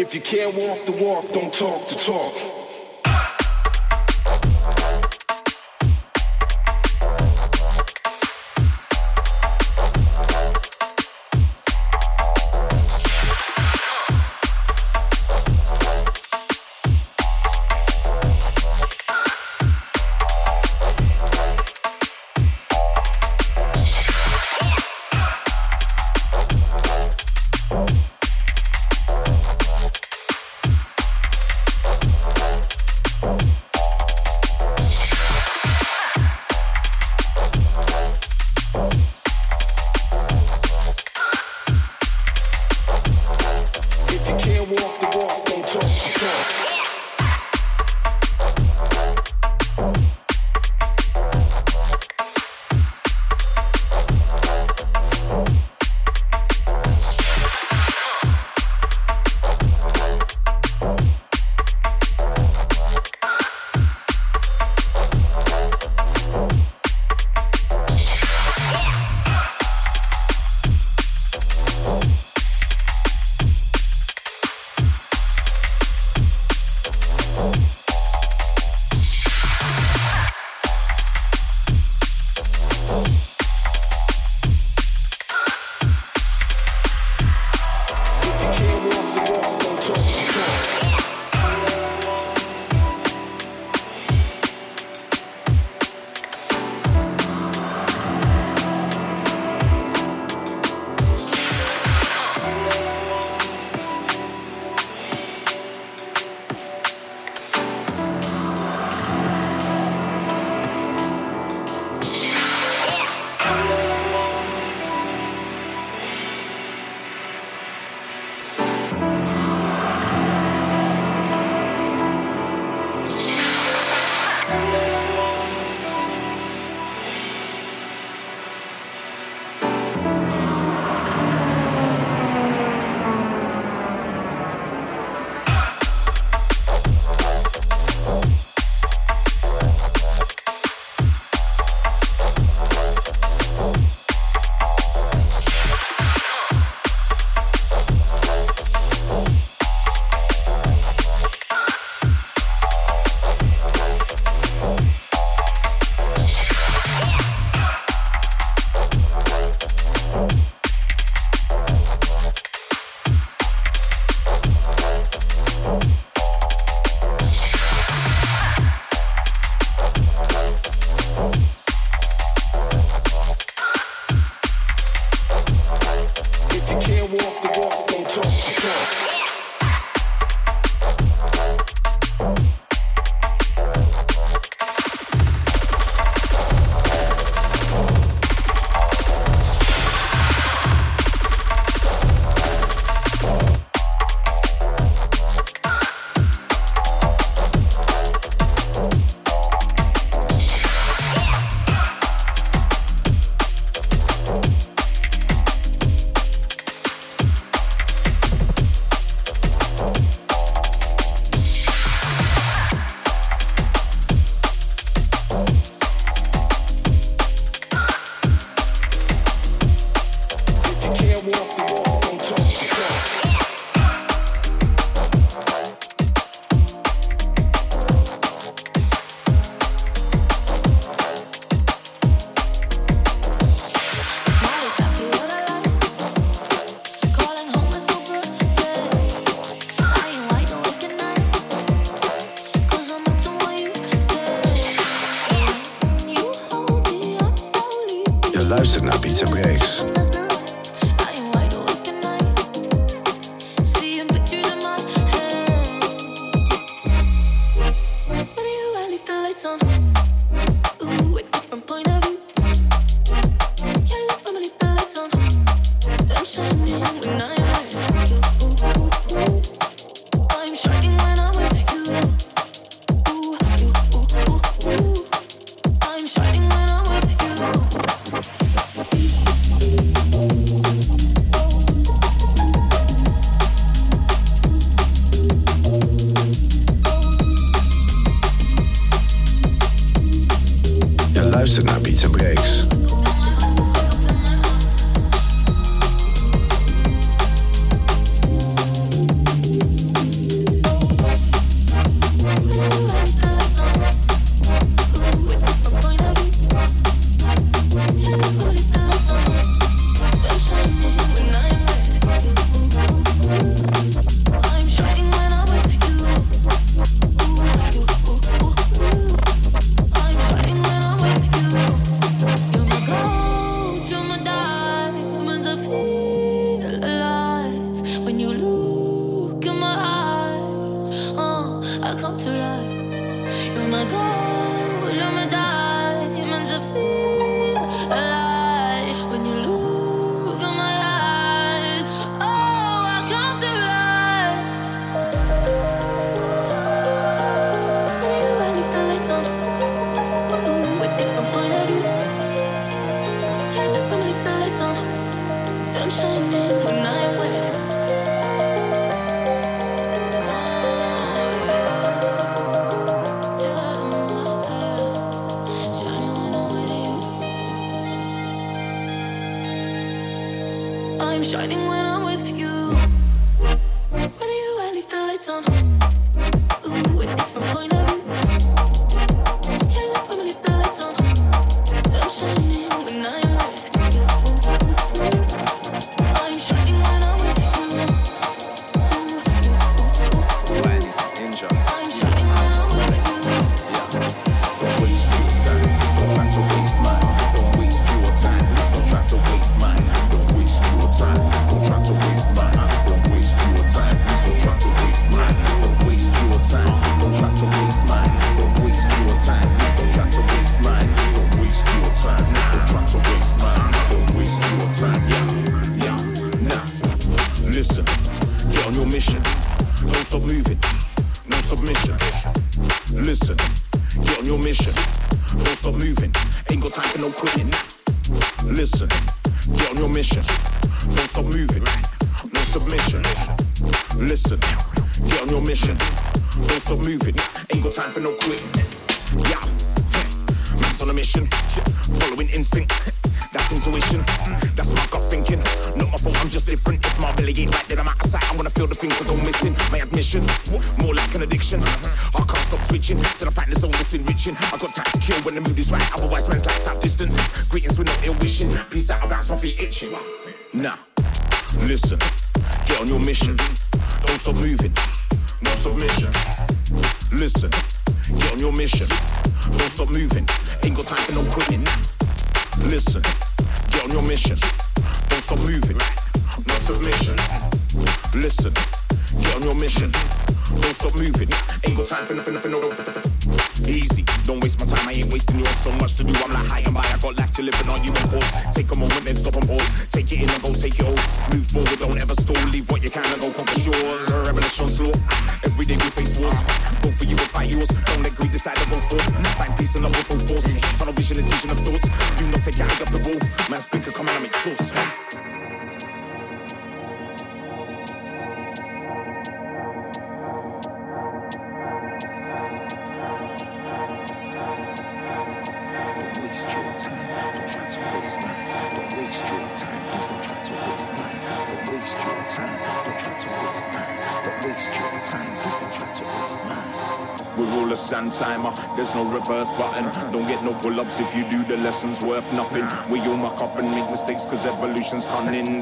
If you can't walk the walk, don't talk the talk.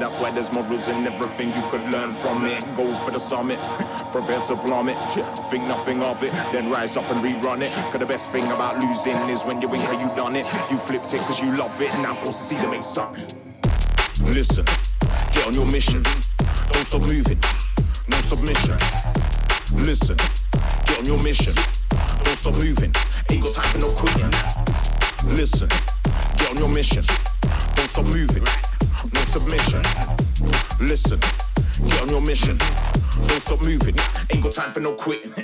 That's why there's morals in everything you could learn from it. Go for the summit, prepare to plummet. Think nothing of it, then rise up and rerun it. Cause the best thing about losing is when you win how you done it. You flipped it cause you love it. And now proceed to see them make something. Listen, get on your mission. Don't stop moving, no submission. Listen, get on your mission. Don't stop moving, ain't got time for no quitting. Listen, get on your mission. Don't stop moving, submission. Listen, get on your mission. Don't stop moving, ain't got time for no quitting.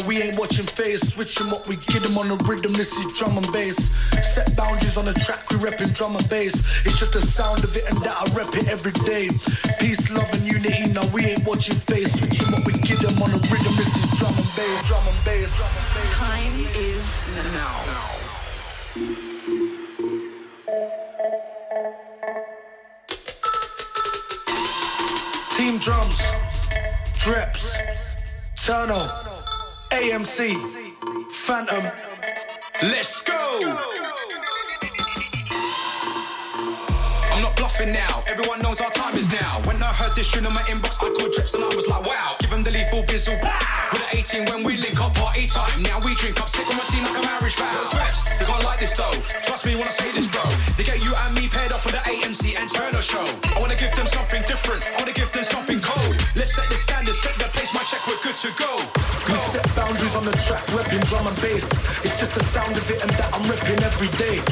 Now we ain't watching face. Switching what we get them on the rhythm. This is drum and bass. Set boundaries on the track. We reppin' drum and bass. It's just the sound of it, and that I rep it every day. Peace, love, and unity. Now we ain't watching face. Switching what we get them on the rhythm. This is drum and bass. Drum and bass. Drum and bass. Time is now. Team drums, drips, Turno, AMC, Phantom. Let's go! Bluffing now, everyone knows our time is now. When I heard this tune in my inbox, I called Drips and I was like, wow, give him the lethal bizzle. With an 18 when we link up, party time. Now we drink up, sick on my team like a marriage vow. Drips, they gon' like this though. Trust me when I say this, bro. They get you and me paired up for the AMC and Turno show. I wanna give them something different, I wanna give them something cold. Let's set the standard, set the pace, my check, we're good to go. We set boundaries on the track, repping drum and bass. It's just the sound of it and that I'm repping every day.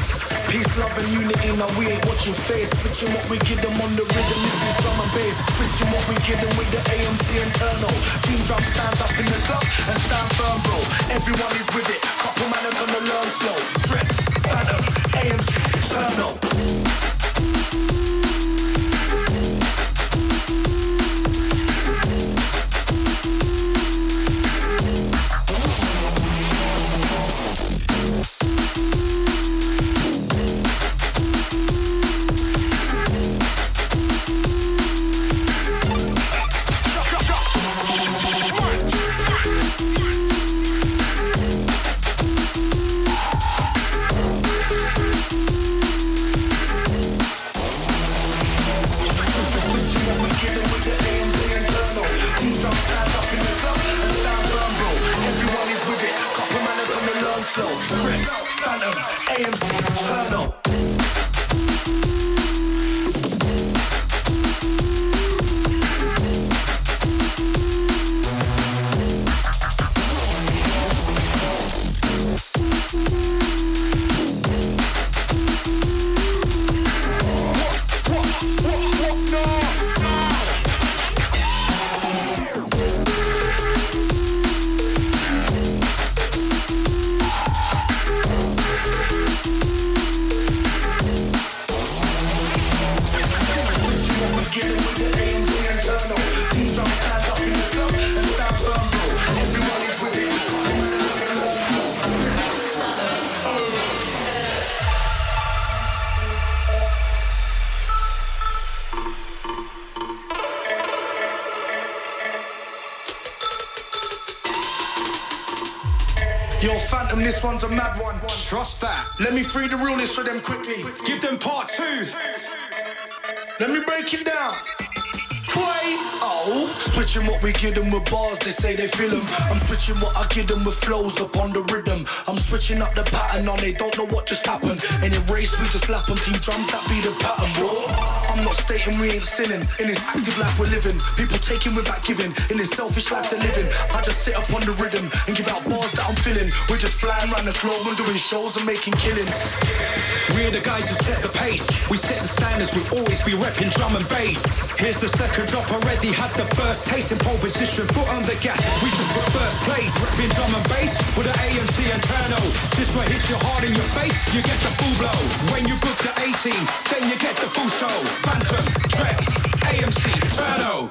Peace, love, and unity. Now we ain't watching face. Switching what we give them on the rhythm. This is drum and bass. Switching what we give them with the AMC internal. Team drum stand up in the club and stand firm, bro. Everyone is with it. Couple man are gonna learn slow. Drips, Phantom, AMC. Switching What we give them with bars, they say they feel them. I'm switching what I give them with flows up on the rhythm. I'm switching up the pattern on, they don't know what just happened. Any race, we just lap them. Team drums, that be the pattern, bro. I'm not stating we ain't sinning. In this active life we're living, people taking without giving. In this selfish life they're living, I just sit up on the rhythm and give out bars that I'm feeling. We're just flying around the globe and doing shows and making killings. We're the guys who set the pace. We set the standards, we'll always be repping drum and bass. Here's the second drop, already had the first taste in pole position. Foot on the gas, we just took first place. Repping drum and bass with the AMC Turno. This one hits you hard in your face, you get the full blow. When you book the 18, then you get the full show. Phantom, Dreps, AMC, Turno.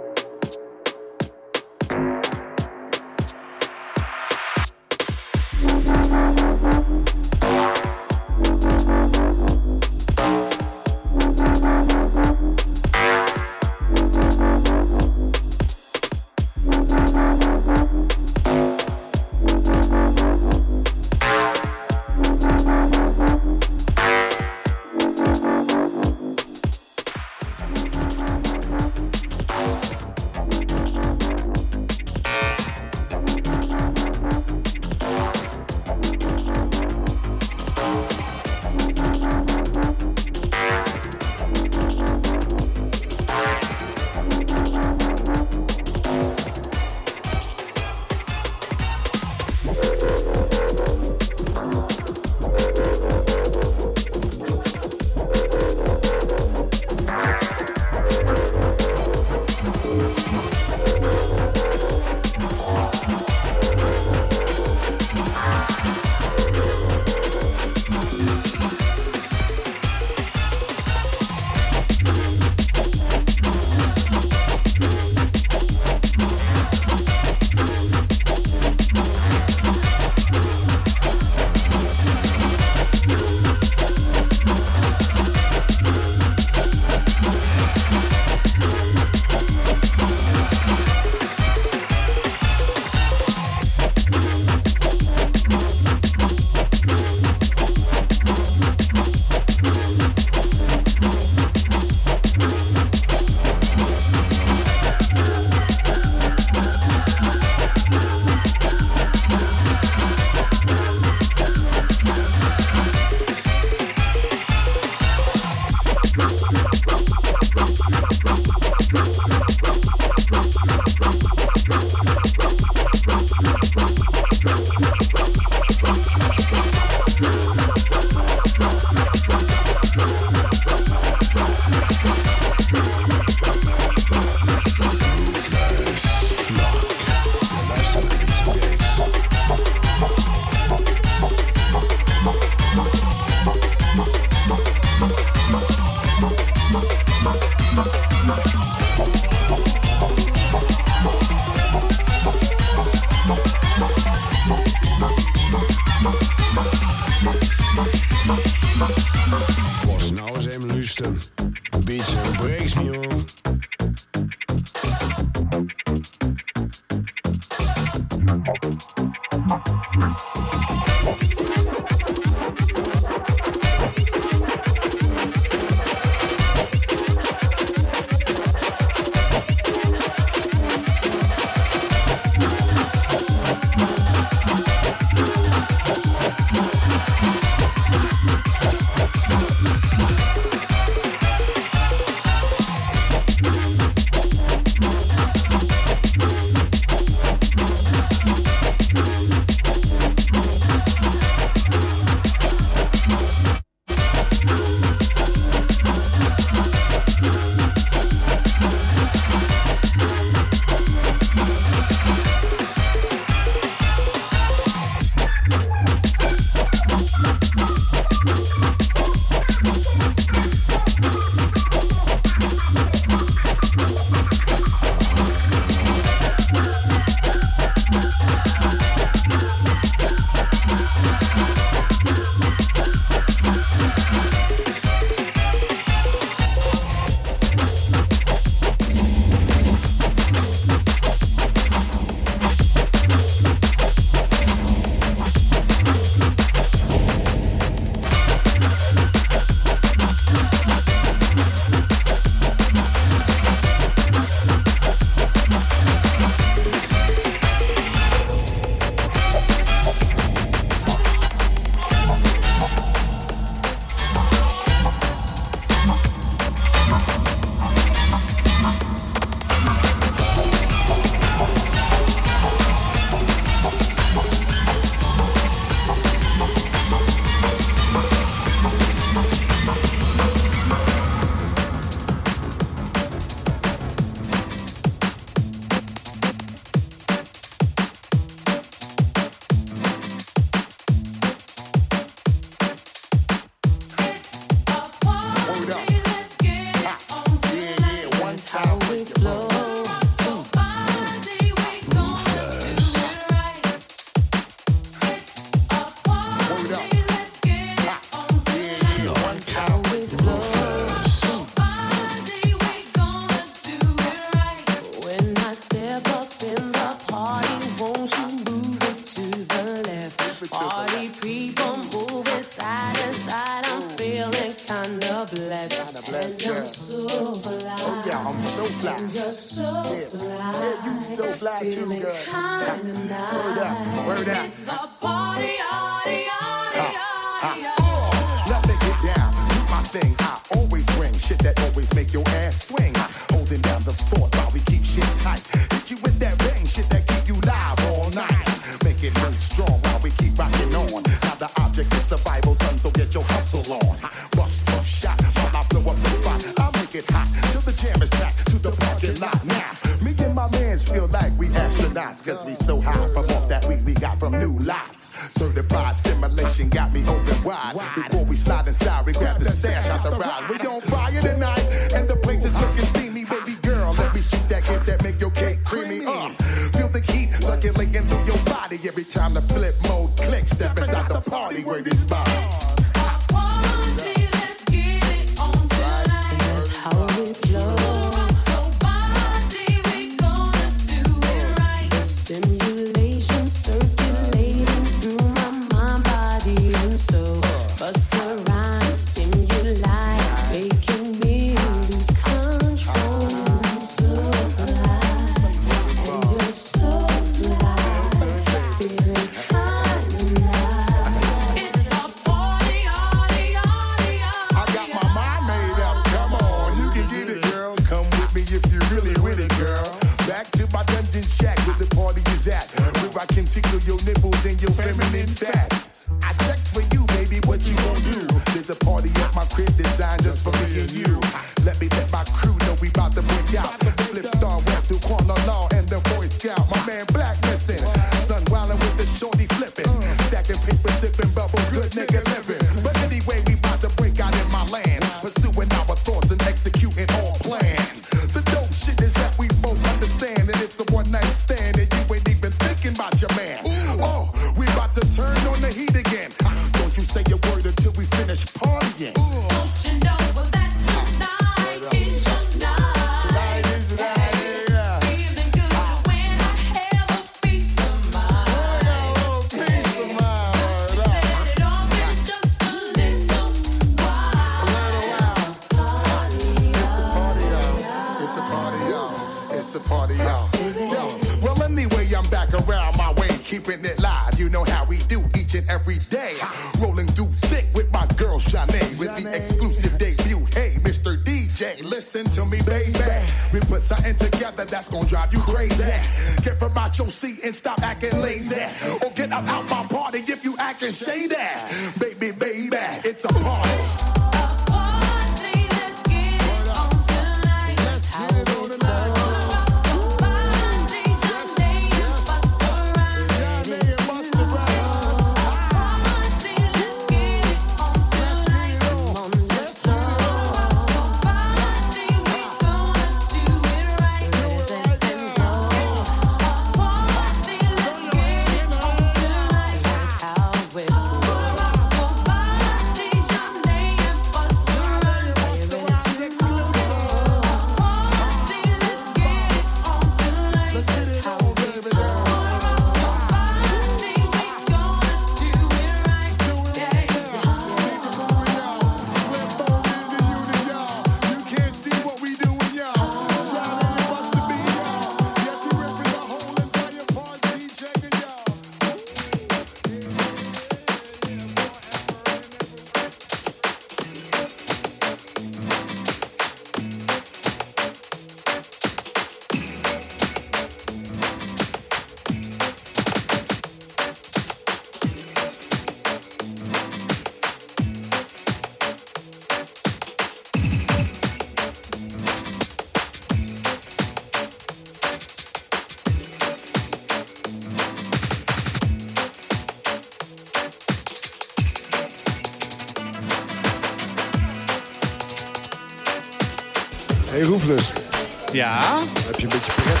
Heb je een beetje pret.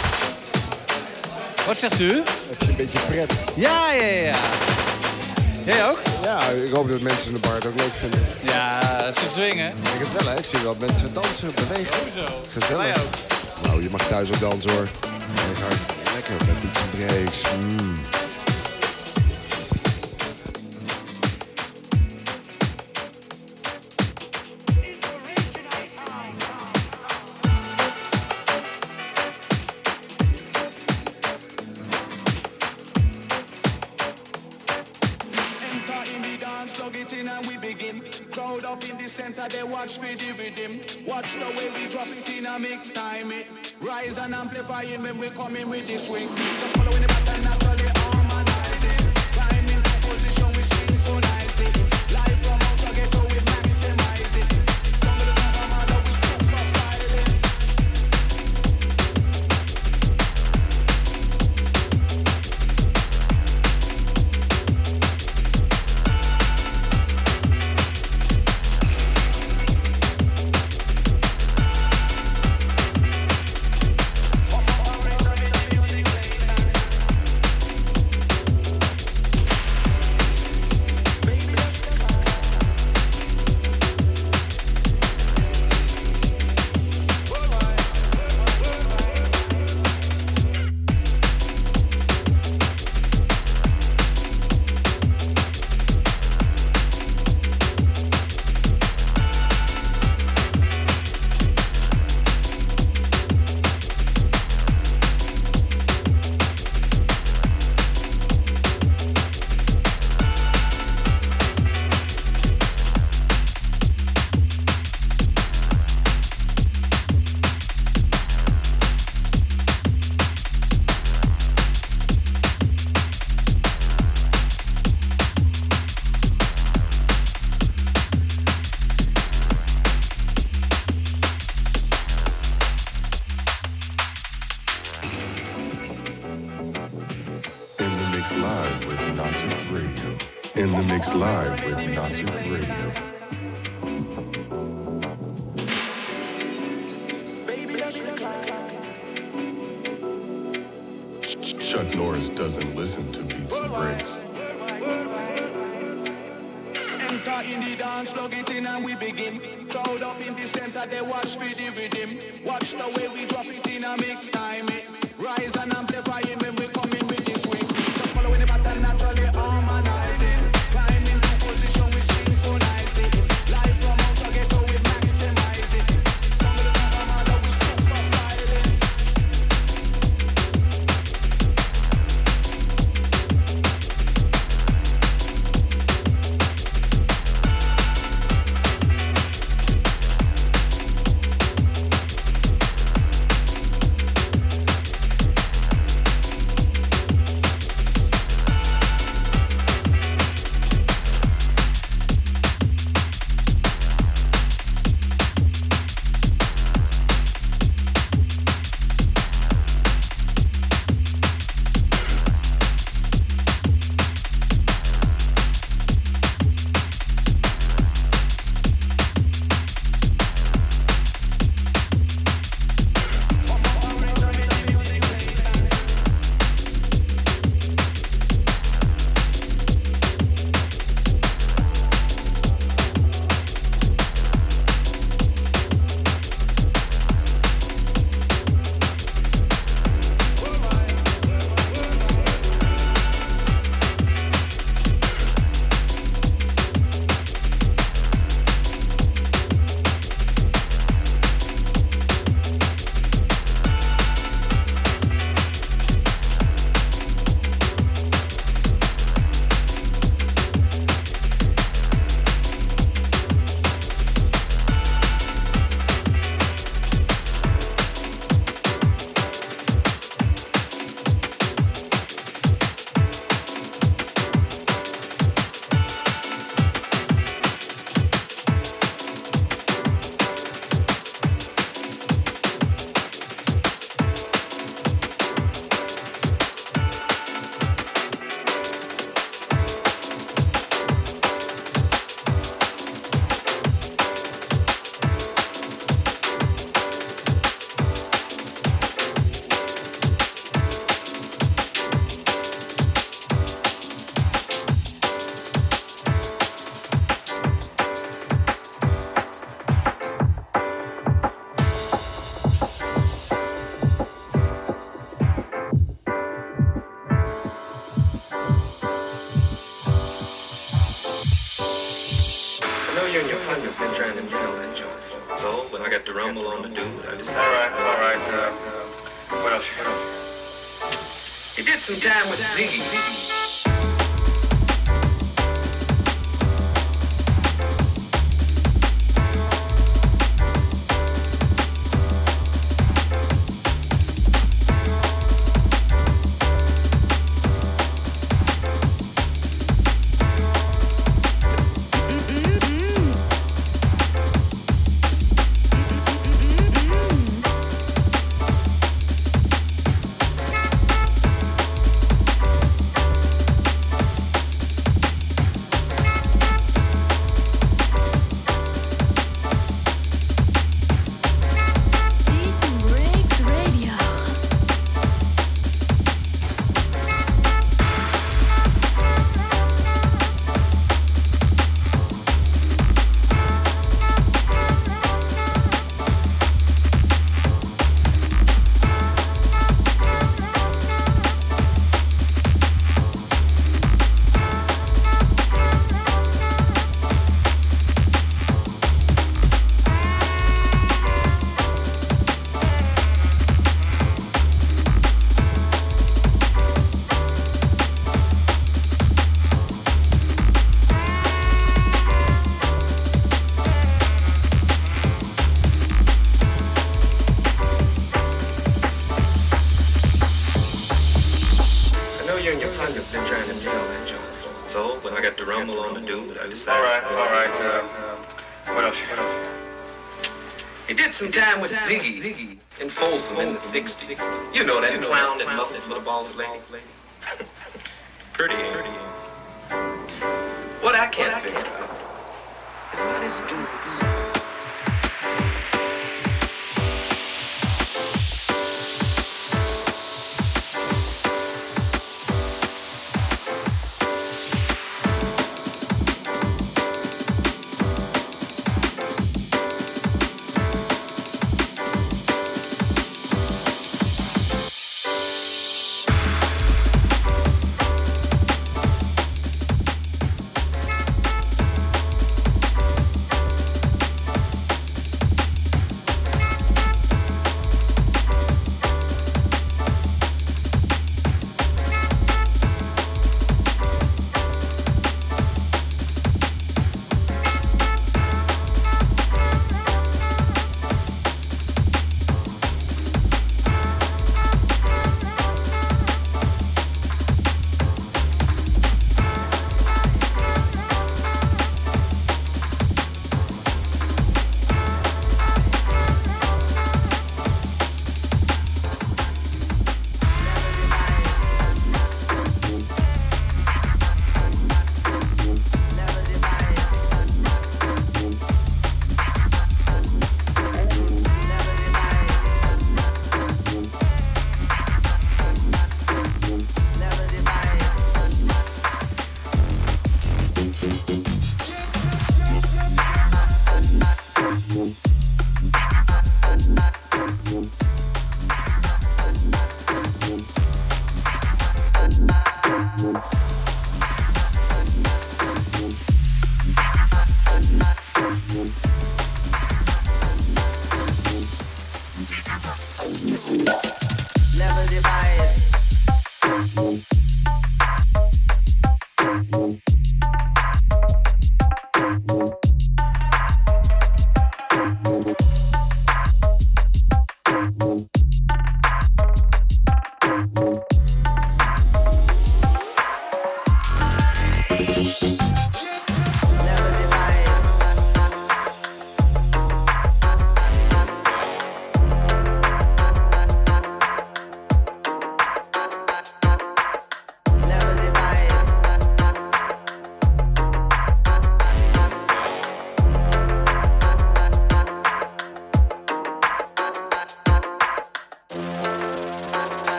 Wat zegt u? Heb je een beetje pret. Ja, ja, ja. Jij ook? Ja, ik hoop dat mensen in de bar het ook leuk vinden. Ja, ze zwingen. Ik het wel, hè. Ik zie wel mensen dansen, bewegen. Hoezo? Gezellig. Nou, je mag thuis ook dansen, hoor. Lekker met iets breaks. Mm. dynamics, time it. Rise and amplify it when we coming with this swing. Just following the pattern naturally.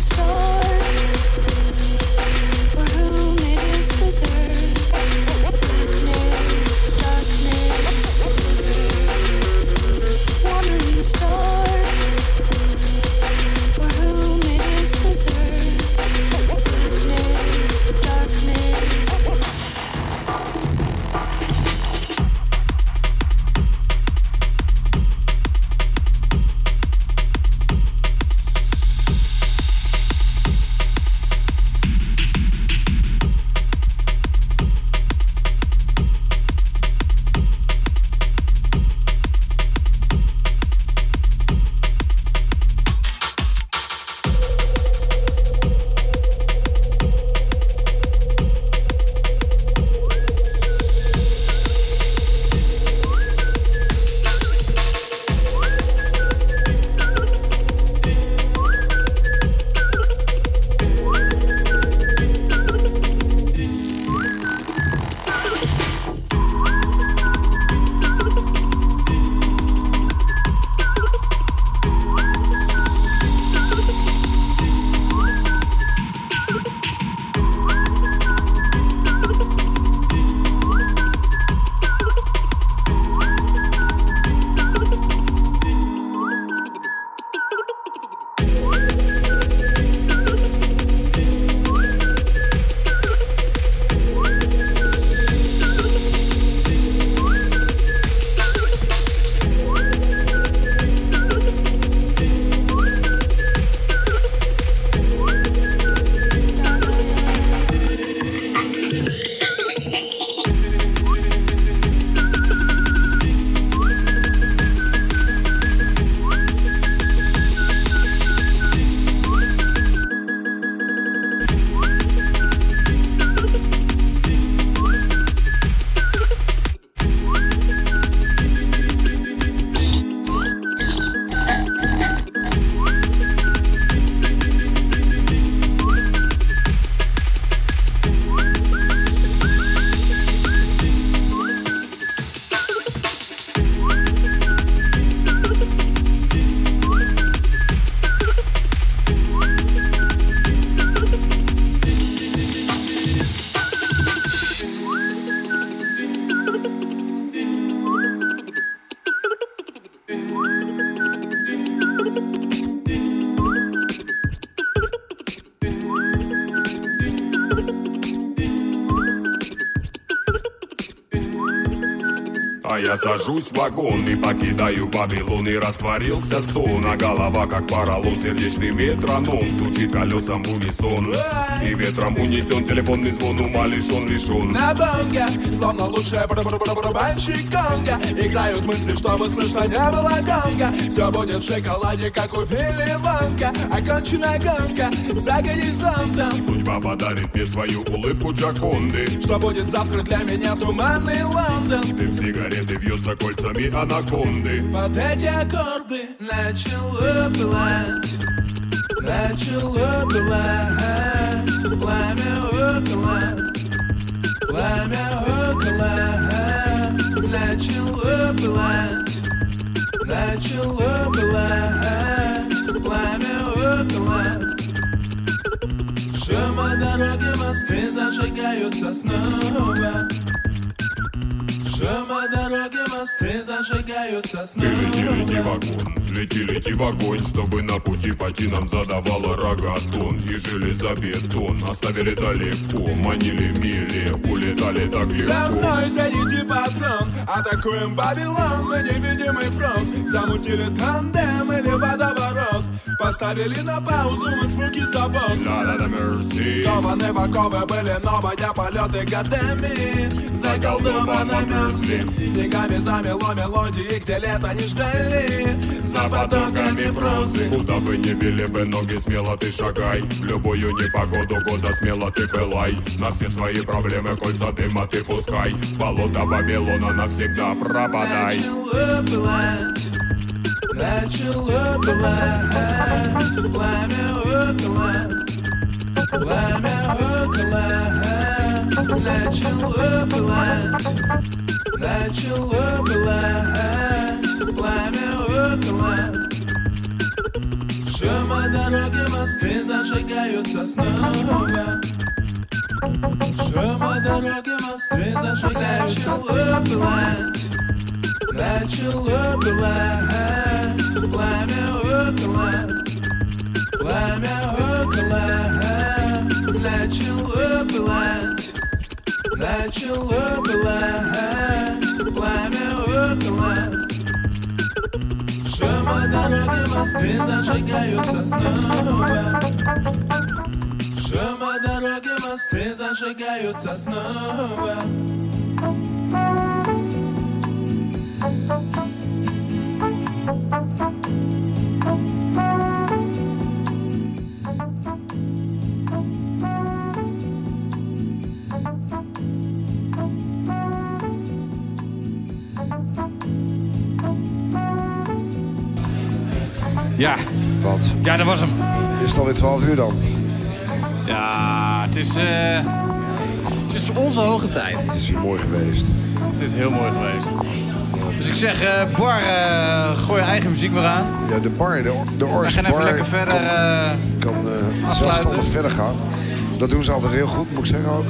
Stop. Сажусь в вагон И покидаю Вавилон и растворился сон А голова как поролон, сердечный метроном. Стучит колесом в унисон. И ветром унесен телефонный звон Ума лишен, лишен На бонге, словно лучшая барабанщик конга Играют мысли, чтобы слышно не было гонга. Все будет в шоколаде, как у Вилли Вонка. Окончена гонка за горизонтом Судьба подарит мне свою улыбку Джаконды. Что будет завтра для меня туманный Лондон? Дым сигареты вьется кольцами анаконды. Под эти аккорды начало пылать Начало пылать Пламя около. Пламя около. Начало пылать Начало Дороги, мосты зажигаются снова. Шума дороги, мосты зажигаются Ты лети, лети снова вагон, лети, лети в огонь Чтобы на пути пойти нам задавала рогатон. И железобетон оставили далеко Манили мили, улетали так За легко мной заряди патрон Атакуем Вавилон, мы невидимый фронт. Замутили тандем или водоворот Поставили на паузу мы звуки забот Скованы в оковы были новые полеты годами. Заколдованы мерси. Снегами замело мелодии, где лето не ждали. За потоками прозы. Куда бы не били бы ноги, смело ты шагай. В любую непогоду года смело ты пылай. На все свои проблемы кольца дыма ты пускай. Болото Вавилона навсегда пропадай. Начало пылать Начало пылать Пламя около Пламя около Начало пылать Начало пылать Пламя около Шума дороги, мосты зажигаются снова Шума дороги, мосты зажигаются пылать Начало пылать Пламя около Пламя около Начало пылать Начало пылать Пламя около. Шума дороги, мосты зажигаются снова. Шума дороги, мосты зажигаются снова Ja. Wat? Ja, dat was hem. Is het alweer 12 uur dan? Ja, het is, eh, het is onze hoge tijd. Het is weer mooi geweest. Het is heel mooi geweest. Dus ik zeg, eh, Bar, eh, gooi je eigen muziek maar aan. Ja, de bar, de, de We Ors gaan even bar lekker verder kan, kan zelfstandig verder gaan. Dat doen ze altijd heel goed, moet ik zeggen ook.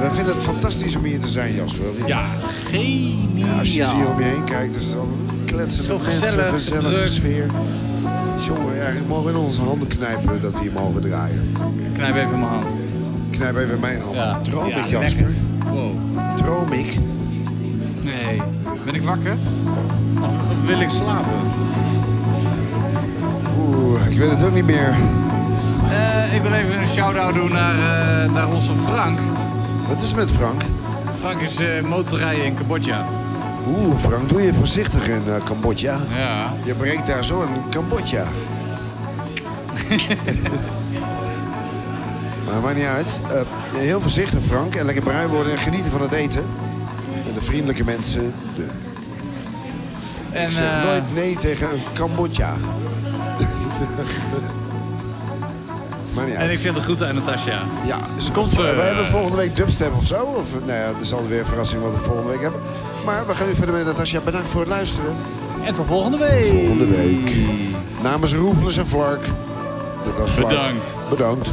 We vinden het fantastisch om hier te zijn, Jasper. Ja, geniaal. Ja, als je hier om je heen kijkt, is het dan kletsen Zo met mensen, gezellig, gezellige sfeer. Jongen, ja, mogen in onze handen knijpen dat we hier mogen draaien. Knijp even mijn hand. Knijp even mijn hand. Ja. Droom Ja, ik, Jasper? Wow. Droom ik? Nee. Ben ik wakker? Of, of wil ik slapen? Oeh, ik weet het ook niet meer. Eh, ik wil even een shout-out doen naar, eh, naar onze Frank. Wat is er met Frank? Frank is eh motorrijden in Cambodja. Oeh, Frank, doe je voorzichtig in eh, Cambodja. Ja. Je breekt daar zo in Cambodja. maar maakt niet uit. Eh, heel voorzichtig, Frank. En lekker bruin worden en genieten van het eten. En de vriendelijke mensen. De... En, Ik zeg eh, nooit nee tegen een Cambodja. maar niet uit. En ik zeg de groeten aan Natasja. Ja, ze komt ze. we hebben volgende week dubstep of zo. Of, nou ja, het is alweer een verrassing wat we volgende week hebben. Maar we gaan nu verder met Natasja. Bedankt voor het luisteren. En tot volgende week. Volgende week. Namens Roefles en Flark. Dit was Flark. Bedankt. Bedankt.